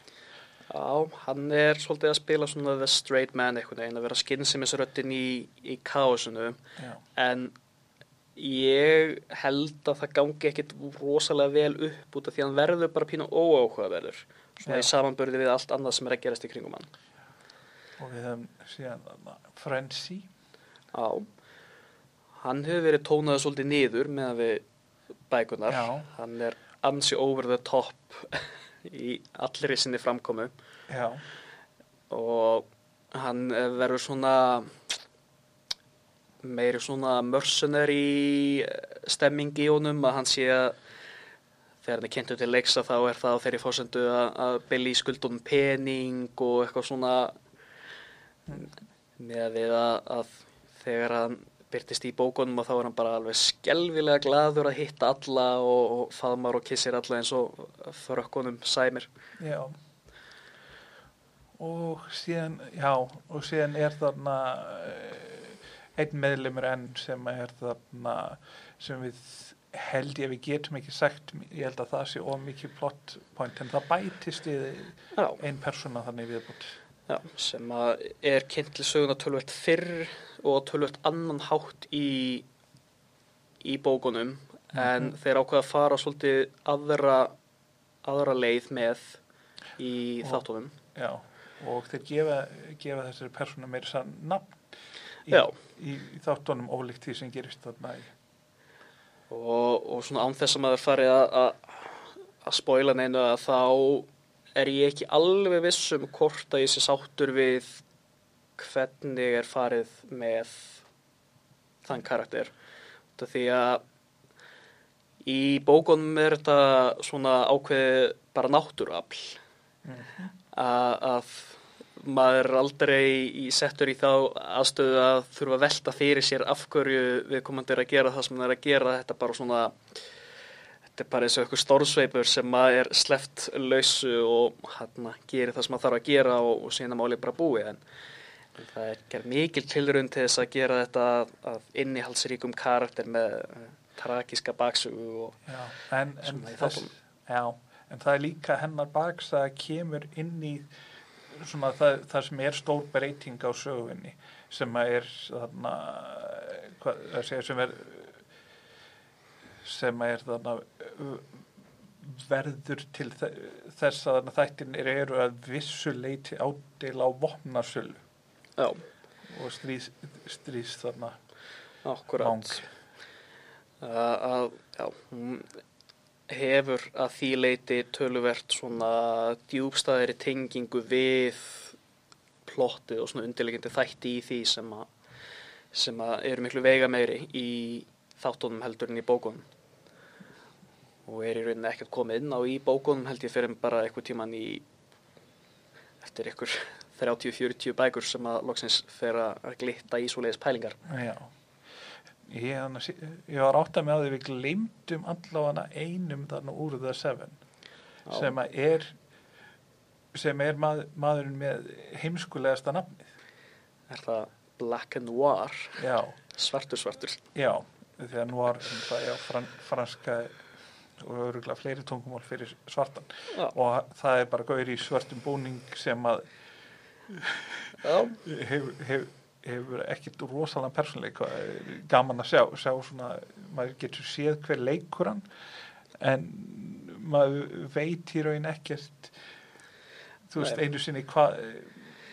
Já, hann er svolítið að spila svona the straight man einhvern veginn, að vera skinsimisröttin í, í Já, en ég held að það gangi ekkit rosalega vel upp út af því að hann verður bara pínu óáhugaverður, svona Já. í samanbörði við allt annað sem er að gerast í kringum hann. og við höfum síðan Frenzy, Já, hann hefur verið tónaður svolítið niður með við bækunar, Já. hann er ansi over the top [LAUGHS] í allri sinni framkomu. já, og hann verður svona meiri svona mercenary eh, stemming í honum að hann sé að þegar hann er kynntur til leiksa þá er það þeirri fórsendu að, Billy skuldum pening og eitthvað svona með að við að, að þegar hann byrtist í bókunum og þá er hann bara alveg skelvilega gladur að hitta alla og, og faðmar og kissir alla eins og þrökkunum sæmir já. Og síðan, já, og síðan er þarna eh, einn meðlumur enn sem er þarna sem við held ég að við getum ekki sagt, ég held að það sé of mikið plot point en það bætist við Já, ein persóna þannig viðbútt. Já, sem að er kynnt til söguna tölvöld fyrr og tölvöld annan hátt í, í bókunum en Mhm. þeir ákveða að fara svolítið aðra, aðra leið með í þáttunum. Já, og þeir gefa, gefa þessari persónu meira sann nafn í, í, í þáttunum ólíkt því sem gerist þarna í. Og, og svona án þess að maður farið að, að, að spóila neinu að þá er ég ekki alveg viss um hvort að ég sé sáttur við hvernig er farið með þann karakter. Þetta því að í bókunum er þetta svona ákveði bara náttúruafl Mhm. að, að maður er aldrei í settur í þá aðstöðu að þurfa að velta fyrir sér af hverju viðkomandi er að gera það sem hann er að gera. Þetta er bara svona þetta er bara eins og eitthvað stórsveipur sem að er sleft lausu og hann gerir það sem hann þarf að gera og, og síðan málið bara búið. En, en það er gerð mikil tilrun til þess að gera þetta að innihaldsríkum karakter með uh, tragíska baksugu og Já, en, en, þess, já, en það er líka hennar baks að kemur inn í svona það, það sem er stór breyting á sögunni sem að er þarna hvað segja sem er sem er þarna verður til þe- þess að þarna þættin eru, að vissu leiti ádela á vopnarsölu já, og stríðs, stríðs þarna akkurat Vang. að, að já, hefur að því leiti töluvert svona djúbstæðri tengingu við plottið og svona undirlegjandi þætti í því sem að, sem að eru miklu veiga meiri í þáttunum heldur en í bókunum og er í rauninni ekkert komið inn á í bókunum held ég fyrir bara eitthvað tíman í eftir ykkur 30-40 [LAUGHS] bækur sem að loksins fer að glitta í svoleiðis pælingar Já. Ég, annars, ég var átt að með að við glemdum allavega einum þarna úr The Seven Já. sem er sem er mað, maðurinn með heimskulegasta nafnið. Er það black and noir, Já, svartur svartur? já, því að það, já, fran, franska og öruglega fleiri tungumál fyrir svartan Já. og það er bara gauður í svörtum búning sem að [LAUGHS] hefur, hefur, hefur ekkit rosalega persónleik gaman að sjá, sjá svona, maður getur séð hver leikur hann en maður veit í raun ekkert þú veist einu sinni hvað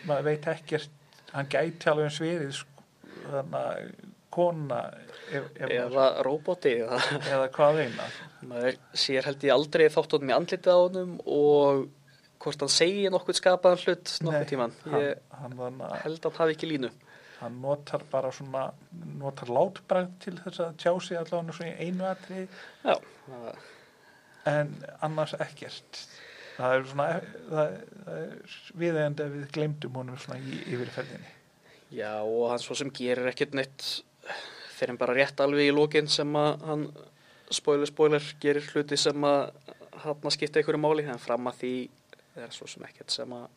maður veit ekkert hann gæti alveg eins verið sko, þannig að kona ef, ef Eða roboti, eða eða hvað eina maður sér held ég aldrei þáttunum í andlitið á honum og hvort hann segi nokkuð skapaðan hlut nokkuð tíman. Ég hann, hann, held að hann hafi ekki línu. Hann notar bara svona notar látbræð til þess að tjá sig allavega svona í einu það- en annars ekkert. Það er svona það, það er viðeigandi að við glemdum honum svona í yfirferðinni. Já, og hann svo sem gerir ekkert neitt fyrir hann bara rétt alveg í lókin sem að hann, spoiler, spoiler, gerir hluti sem að hann að skipta einhverju máli, en fram að því er svo sem ekkert sem að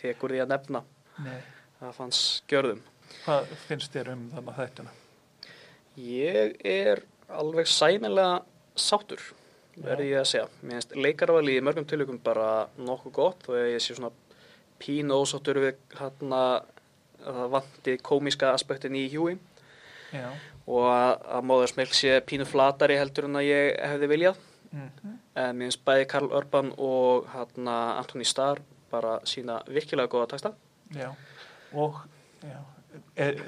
tekur því að nefna Nei. að fannst gjörðum. Hvað finnst þér um þannig þættina? Ég er alveg sæmilega sáttur, verði ég að segja. Mér finnst leikarvali í mörgum tilökum bara nokkuð gott og ég sé svona pínu ósáttur við hann að það vanti komíska aspektin í hjúi Já. og að, að móðarsmilk sé pínu flatari heldur en að ég hefði viljað. Mm En mér finnst bæði Karl Urban og Antoni Starr bara sína virkilega góða taksta. Já. og já, er,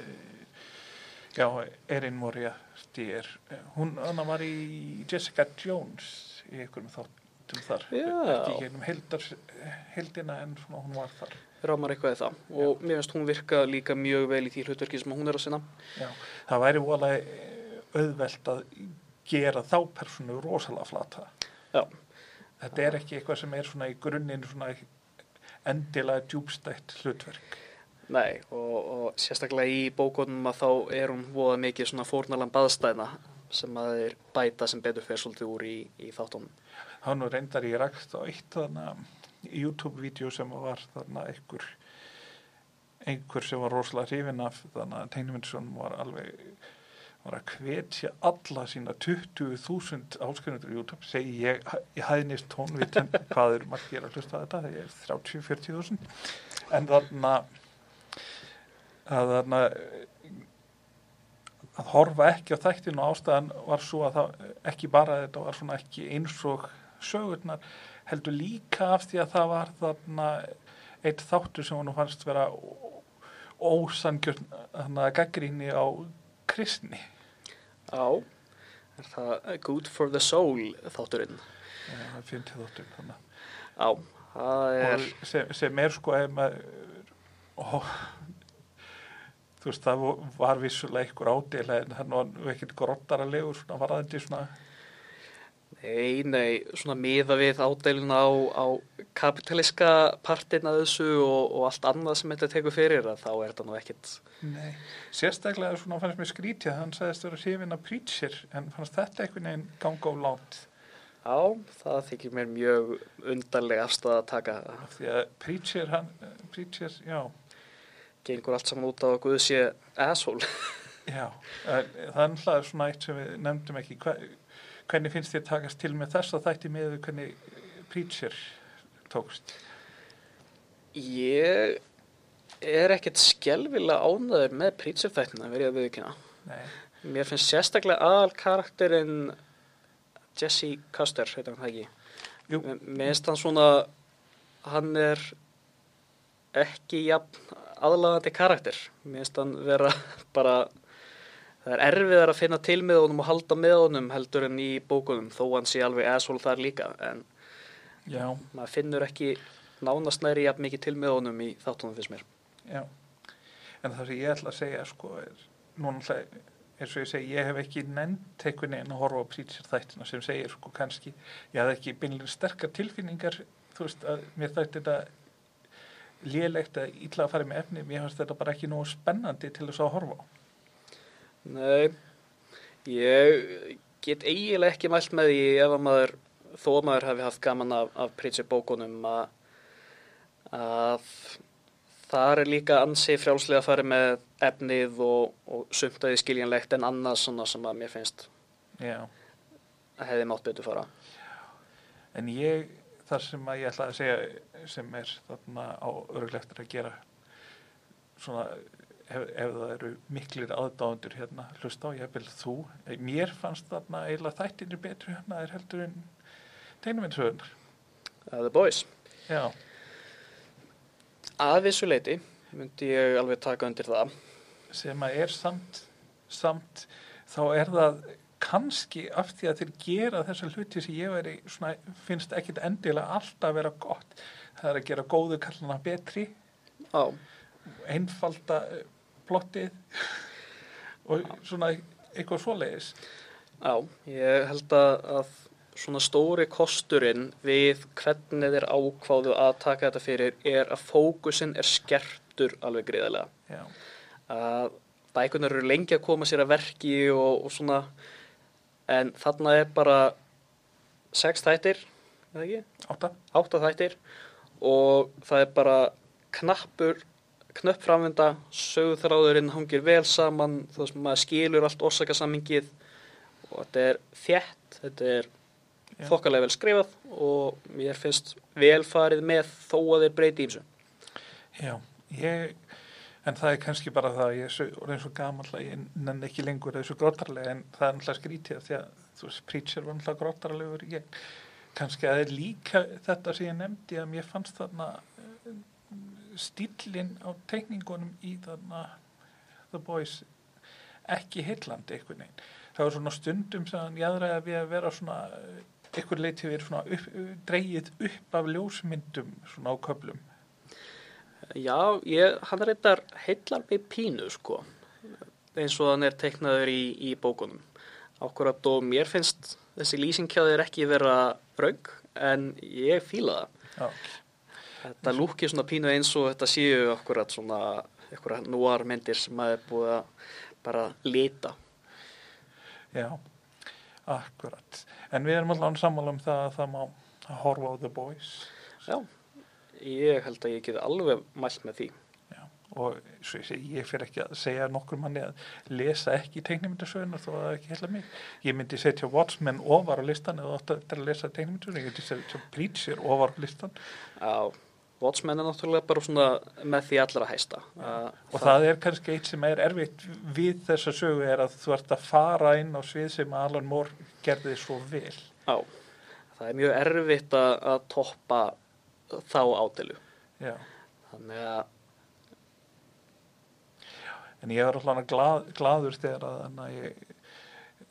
já Erin Moria stýr hún hana var í Jessica Jones í einhverjum þáttum þar Já. ekki í einum heldar, heldina en svona hún var þar Rámar eitthvað í það og mér finnst hún virka líka mjög vel í því hlutverki sem hún er að sinna. Já, það væri voðalega auðvelt að gera þá personu rosalega flata. Já. Þetta er ekki eitthvað sem er svona í grunninn svona endilega djúbstætt hlutverk. Nei, og, og sérstaklega í bókunum að þá er hún voða mikið svona fórnalan baðstæðna sem að þeir bæta sem betur fyrir svolítið úr í, í þáttunum. Hann reyndar ég rægt á eitt YouTube-vídeó sem var þarna einhver einhver sem var rosalega hrifin af þannig að tegnumyndsson var alveg var að hvetja alla sína 20.000 áskrifendur í YouTube. Segi ég í hæðnist tónvitum hvað eru margir að hlusta þetta? Það er 30-40.000 en þarna að þarna að horfa ekki á þættinu og ástæðan var svo að það ekki bara þetta var svona ekki eins og sögurnar heldur líka af því að það var þarna eitt þáttur sem hann fannst vera ósangjörn þannig að gaggríni á kristni Já, er það good for the soul þátturinn? Já, það finnst ég þáttur þannig. Já, það er... Sem, sem er sko ef maður ó, þú veist það var vissulega einhver ádela en það var ekkert grottaralegur svona varðandi svona? Nei, nei, svona miða við ádeilin á, á kapitaliska partin að þessu og, og allt annað sem þetta tekur fyrir að þá er þetta nú ekkit Nei, sérstaklega svona fannst mér skrítið að hann sagðist vera hrifin að preacher en fannst þetta einhvern veginn ganga á lánt Já, það þykir mér mjög undarlega afstæða að taka. Því að preacher, hann, preacher, já gengur allt saman út á að Guð sé asshole. [LAUGHS] Já, er náttúrulega svona eitt sem við nefndum ekki. Hva, hvernig finnst þér takast til með þess að þætti með hvernig preacher tókst? Ég er ekkert skelvilega ánæður með prítsefþættina verið að viðkynna. Mér finnst sérstaklega aðal karakterinn Jesse Custer, heitir hann það ekki. Mér finnst hann svona, hann er ekki jafn aðlagandi karakter. Mér finnst hann vera [LAUGHS] bara, það er erfiðar að finna til með honum og halda með honum heldur en í bókunum, þó hann sé alveg asshole þar líka. En já, maður finnur ekki nánast næri jafn mikið til með honum í þáttunum finnst mér. já en það sem ég ætla að segja sko er núna eins og ég segi, ég hef ekki nefnt einhvern veginn að horfa á preacher þættina sem segir sko kannski, ég hafði ekki beinlega sterkar tilfinningar, þú veist að mér þætti þetta lélegt að illa að fara með efni, mér fannst þetta bara ekki nógu spennandi til þess að horfa á. Nei, ég get eiginlega ekki mælt með því ef að maður, þó að maður hefði haft gaman af, af Pritchard bókunum að, að þar er líka ansi frjálslega að fara með efnið og, og sumtaði skiljanlegt en annað svona sem að mér finnst Já, að hefði mátt betur fara. en ég, þar sem að ég ætla að segja sem er þarna á örgleftur að gera svona ef, ef það eru miklir aðdáðundur hérna hlusta á, ég vil þú mér fannst þarna eiginlega þættinir betri hérna er heldur en teinuminsöðunar Uh, the Boys. já, Að vissu leiti myndi ég alveg taka undir það. sem að er samt samt þá er það kannski af því að þeir gera þessa hluti sem ég veri svona, finnst ekkit endilega alltaf vera gott. Það er að gera góðu kallana betri. Já, einfalda eh, plottið. Og svona eitthvað svoleiðis. Já, ég held að, að svona stóri kosturinn við hvernig þeir ákváðu að taka þetta fyrir er að fókusin er skertur alveg greiðarlega. já, Að bækunar eru lengi að koma sér að verki og, og svona, en þarna er bara sex þættir, eða ekki? átta Átta þættir og það er bara knappur, knöpp framvinda, sögðráðurinn hangir vel saman, þú veist, maður skilur allt orsakasamingið og þetta er þétt, þetta er Já. þokkalega vel skrifað og mér finnst vel farið með þó að þeir breyti í þessu. já, ég en það er kannski bara það að ég er gamall að ég nenni ekki lengur þessu grótarlega en það er náttúrulega skrítið því að þú veist, preacher var náttúrulega grótarlegur ég, kannski að það er líka þetta sem ég nefndi að mér fannst þarna eh, stílinn á teikningunum í þarna The Boys ekki heillandi einhvern veginn. Það var svona stundum sem hann jáðræði við að vera svona eh, einhver leiti verið svona upp, dreigið upp af ljósmyndum svona á köflum. Já, ég, hann reyndar heillar mig pínu, sko, eins og hann er teiknaður í, í bókunum. Akkurat og mér finnst þessi lýsingkjáðir ekki vera raug, en ég fíla það. Já, Þetta lúkir svona pínu eins og þetta séu akkurat svona eitthvað núar myndir sem maður er búið að bara lita. já, akkurat. En við erum allavega sammála um það að það má horfa á The Boys. Já, ég held að ég geti alveg mælt með því. Já, og svo ég, fer ekki að segja nokkur manni að lesa ekki teiknumyndasögunar þó að ekki hella mig ég myndi setja Watchmen ofar á listan eða ótt að lesa teiknumyndasögunar ég myndi setja Preacher ofar á listan Já, Watchmen er náttúrulega bara svona með því allra hæsta. Uh, og það, það er kannski eitt sem er erfitt við þessa sögu er að þú ert að fara inn á svið sem Alan Moore gerði svo vel Já, það er mjög erfitt að, að toppa þá ádelu. Já. Þannig að, en ég var alltaf glað, gladur þegar að þannig að ég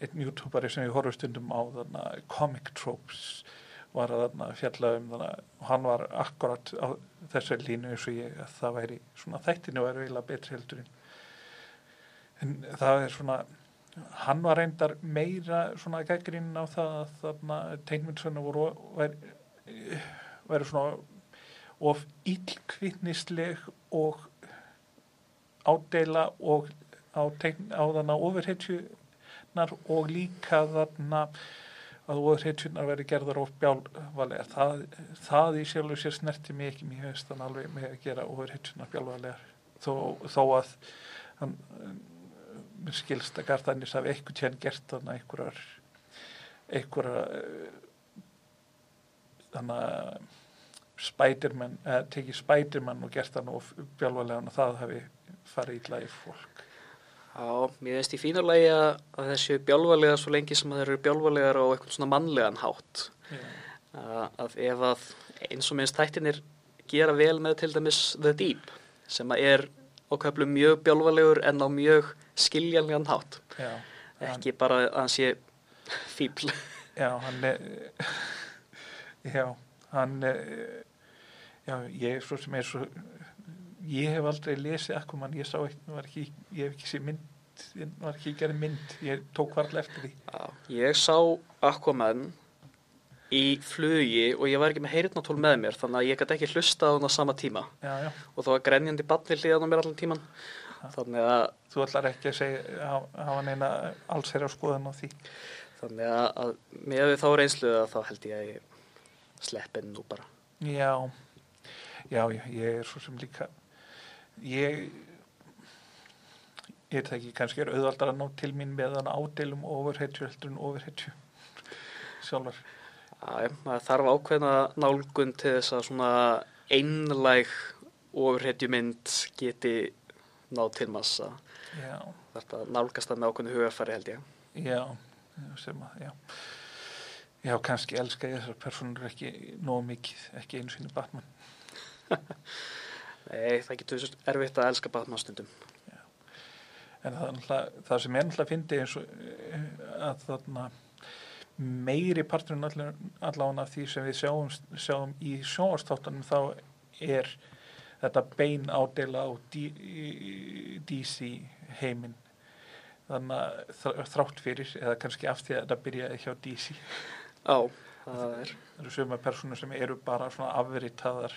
einn youtuberi sem ég horfði stundum á þannig að comic tropes var að þarna fjalla um og hann var akkurat á þessari línu eins og ég að það væri svona þættinu væri eiginlega betri heldur en, það er svona hann var reyndar meira svona gaggrinn á það að þarna tegnmyndsvöna voru væri, væri svona of ílkvittnisleg og ádela og á, tegn, á þarna ofurhetjunar og líka þarna að ofurhetjunar veri gerðar of bjálvalega það, það í sjálfu sér snerti mér hefist þannig alveg með að gera ofurhetjunar bjálvalegar þó, þó að hann skilst að Garðanis hafi eitthvað tjén gert þannig einhverjar einhverjar þannig að Spiderman, eða tekið Spiderman og gert það nú bjálvalega og það hafi farið í lagi fólk já, mér finnst í fínarlegi að, þessu bjálvalega svo lengi sem þeir eru bjálvalegar á eitthvað svona mannlegan hátt. Að, að ef að eins og minnst þættinir gera vel með til dæmis The Deep sem að er köflum mjög bjálvalegur en á mjög skiljanlegan hátt. já, hann, Ekki bara að hann sé fíbl. já, hann er [LAUGHS] já, hann er já, ég er svo sem er svo ég hef aldrei lesið Aquaman, ég sá ekki, ég hef ekki séð mynd, ég var ekki gerð mynd ég tók varlega eftir því. Já, ég sá Aquaman í flugi og ég var ekki með heyrnatól með mér þannig að ég gæti ekki hlusta á hann á sama tíma. Já, og það var grenjandi badni hlýðan á mér allan tíman þannig að, þú ætlar ekki að segja hafa hafa neina alls þeirra skoðan á því? Þannig að, að með þá reynsluða þá held ég að ég sleppi henni nú bara. Já, já, ég er svo sem líka, ég, ég veit það ekki, kannski er auðvaldar að ná til mín með hann ádelum ofurhetju heldur en ofurhetju sjálfar. Já, maður þarf ákveðna nálgun til þess að svona einlæg ofurhetjumynd geti náð til massa. Já, þetta nálgast það með ákveðnu hugarfæri held ég. Já, sem að, já. Já, kannski elska ég þessar personur ekki nóg mikið, ekki einu sinni Batman. [LAUGHS] Nei, það getur erfitt að elska Batman stundum. En það, náttúrulega- það sem er náttúrulega fyndi eins og eh, að þarna meiri parturinn allavega af því sem við sjáum, sjáum í sjónvarstáttanum þá er þetta bein ádela á DC heiminn. Þannig að þr- þrátt fyrir eða kannski af því að þetta byrjaði hjá DC Já, það er það eru söguma personur sem eru bara svona afritaðar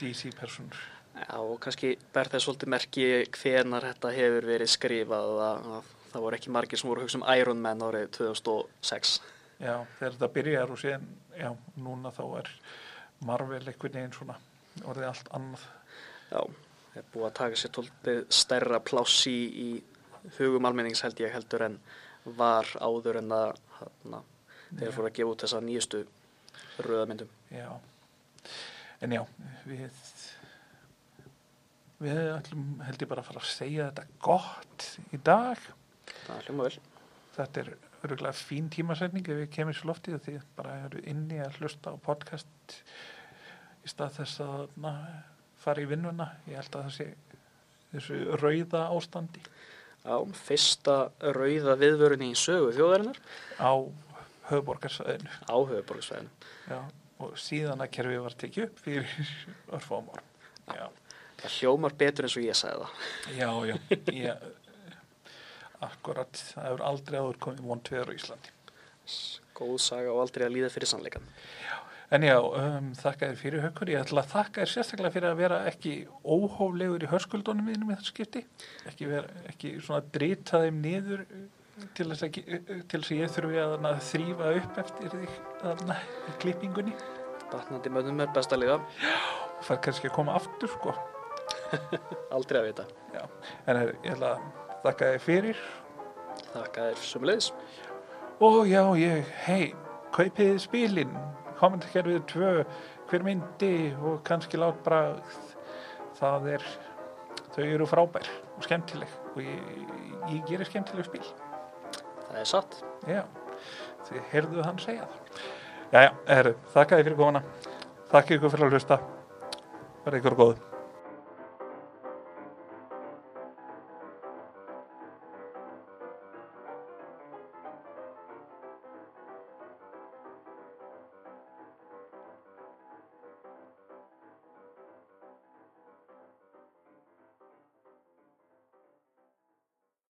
DC personur Já, og kannski ber þess svolítið merki hvenar þetta hefur verið skrifað að, að það voru ekki margir sem voru að hugsa um Iron Man árið 2006. Já, þegar þetta byrjar og síðan, já, núna þá er Marvel einhvern veginn svona orðið allt annað. Já, það er búið að taka sér tóltið stærra pláss í, í hugum almennings held ég heldur en var áður en að Já. fóru að gefa út þessa nýjustu röðamyndum. Já, en já, við, við ætlum held ég bara að fara að segja þetta gott í dag. Það hljóma vel. Þetta er öruglega fín tímasetning ef við kemur svo loftið því bara eru inni að hlusta á podcast í stað þess að na, fara í vinnuna. Ég held að það sé þessu rauða ástandi Já, fyrsta rauða viðvörun í sögu þjóðarinnar á höfuborgarsæðinu. á höfuborgsvæðinu. Já, og síðan að kerfið var tekið upp fyrir [LAUGHS] örfáum árum. Já, Það hljómar betur eins og ég sagði það. já, já. [LAUGHS] Ég, akkurat, það hefur aldrei áður komið vond tveður á Íslandi. Góð saga og aldrei að líða fyrir sannleikan. En já, um, þakka þér fyrir hökkur. Ég ætla að þakka þér sérstaklega fyrir að vera ekki óhóflegur í hörskuldunum mínum í þetta skipti. Ekki, vera, ekki svona drita þeim niður til þess að, til þess að ég þurfi að þarna þrýfa upp eftir því klippingunni. Batnandi mönnum er best að liða. Og fær kannski að koma aftur, sko. [LAUGHS] Aldrei að vita. En er, ég ætla að þakka þér fyrir Þakka þér sumulegis. og já, ég, hei, kaupið spilin, kommentarkerfið tvö, hver myndi og kannski lát bara, það er, þau eru frábær og skemmtileg og ég, ég gerir skemmtileg spil. Það er satt. Já, þið heyrðuð hann segja það. Já, já, þakka þið fyrir komuna. Þakka ykkur fyrir að hlusta. Verði ykkur góð.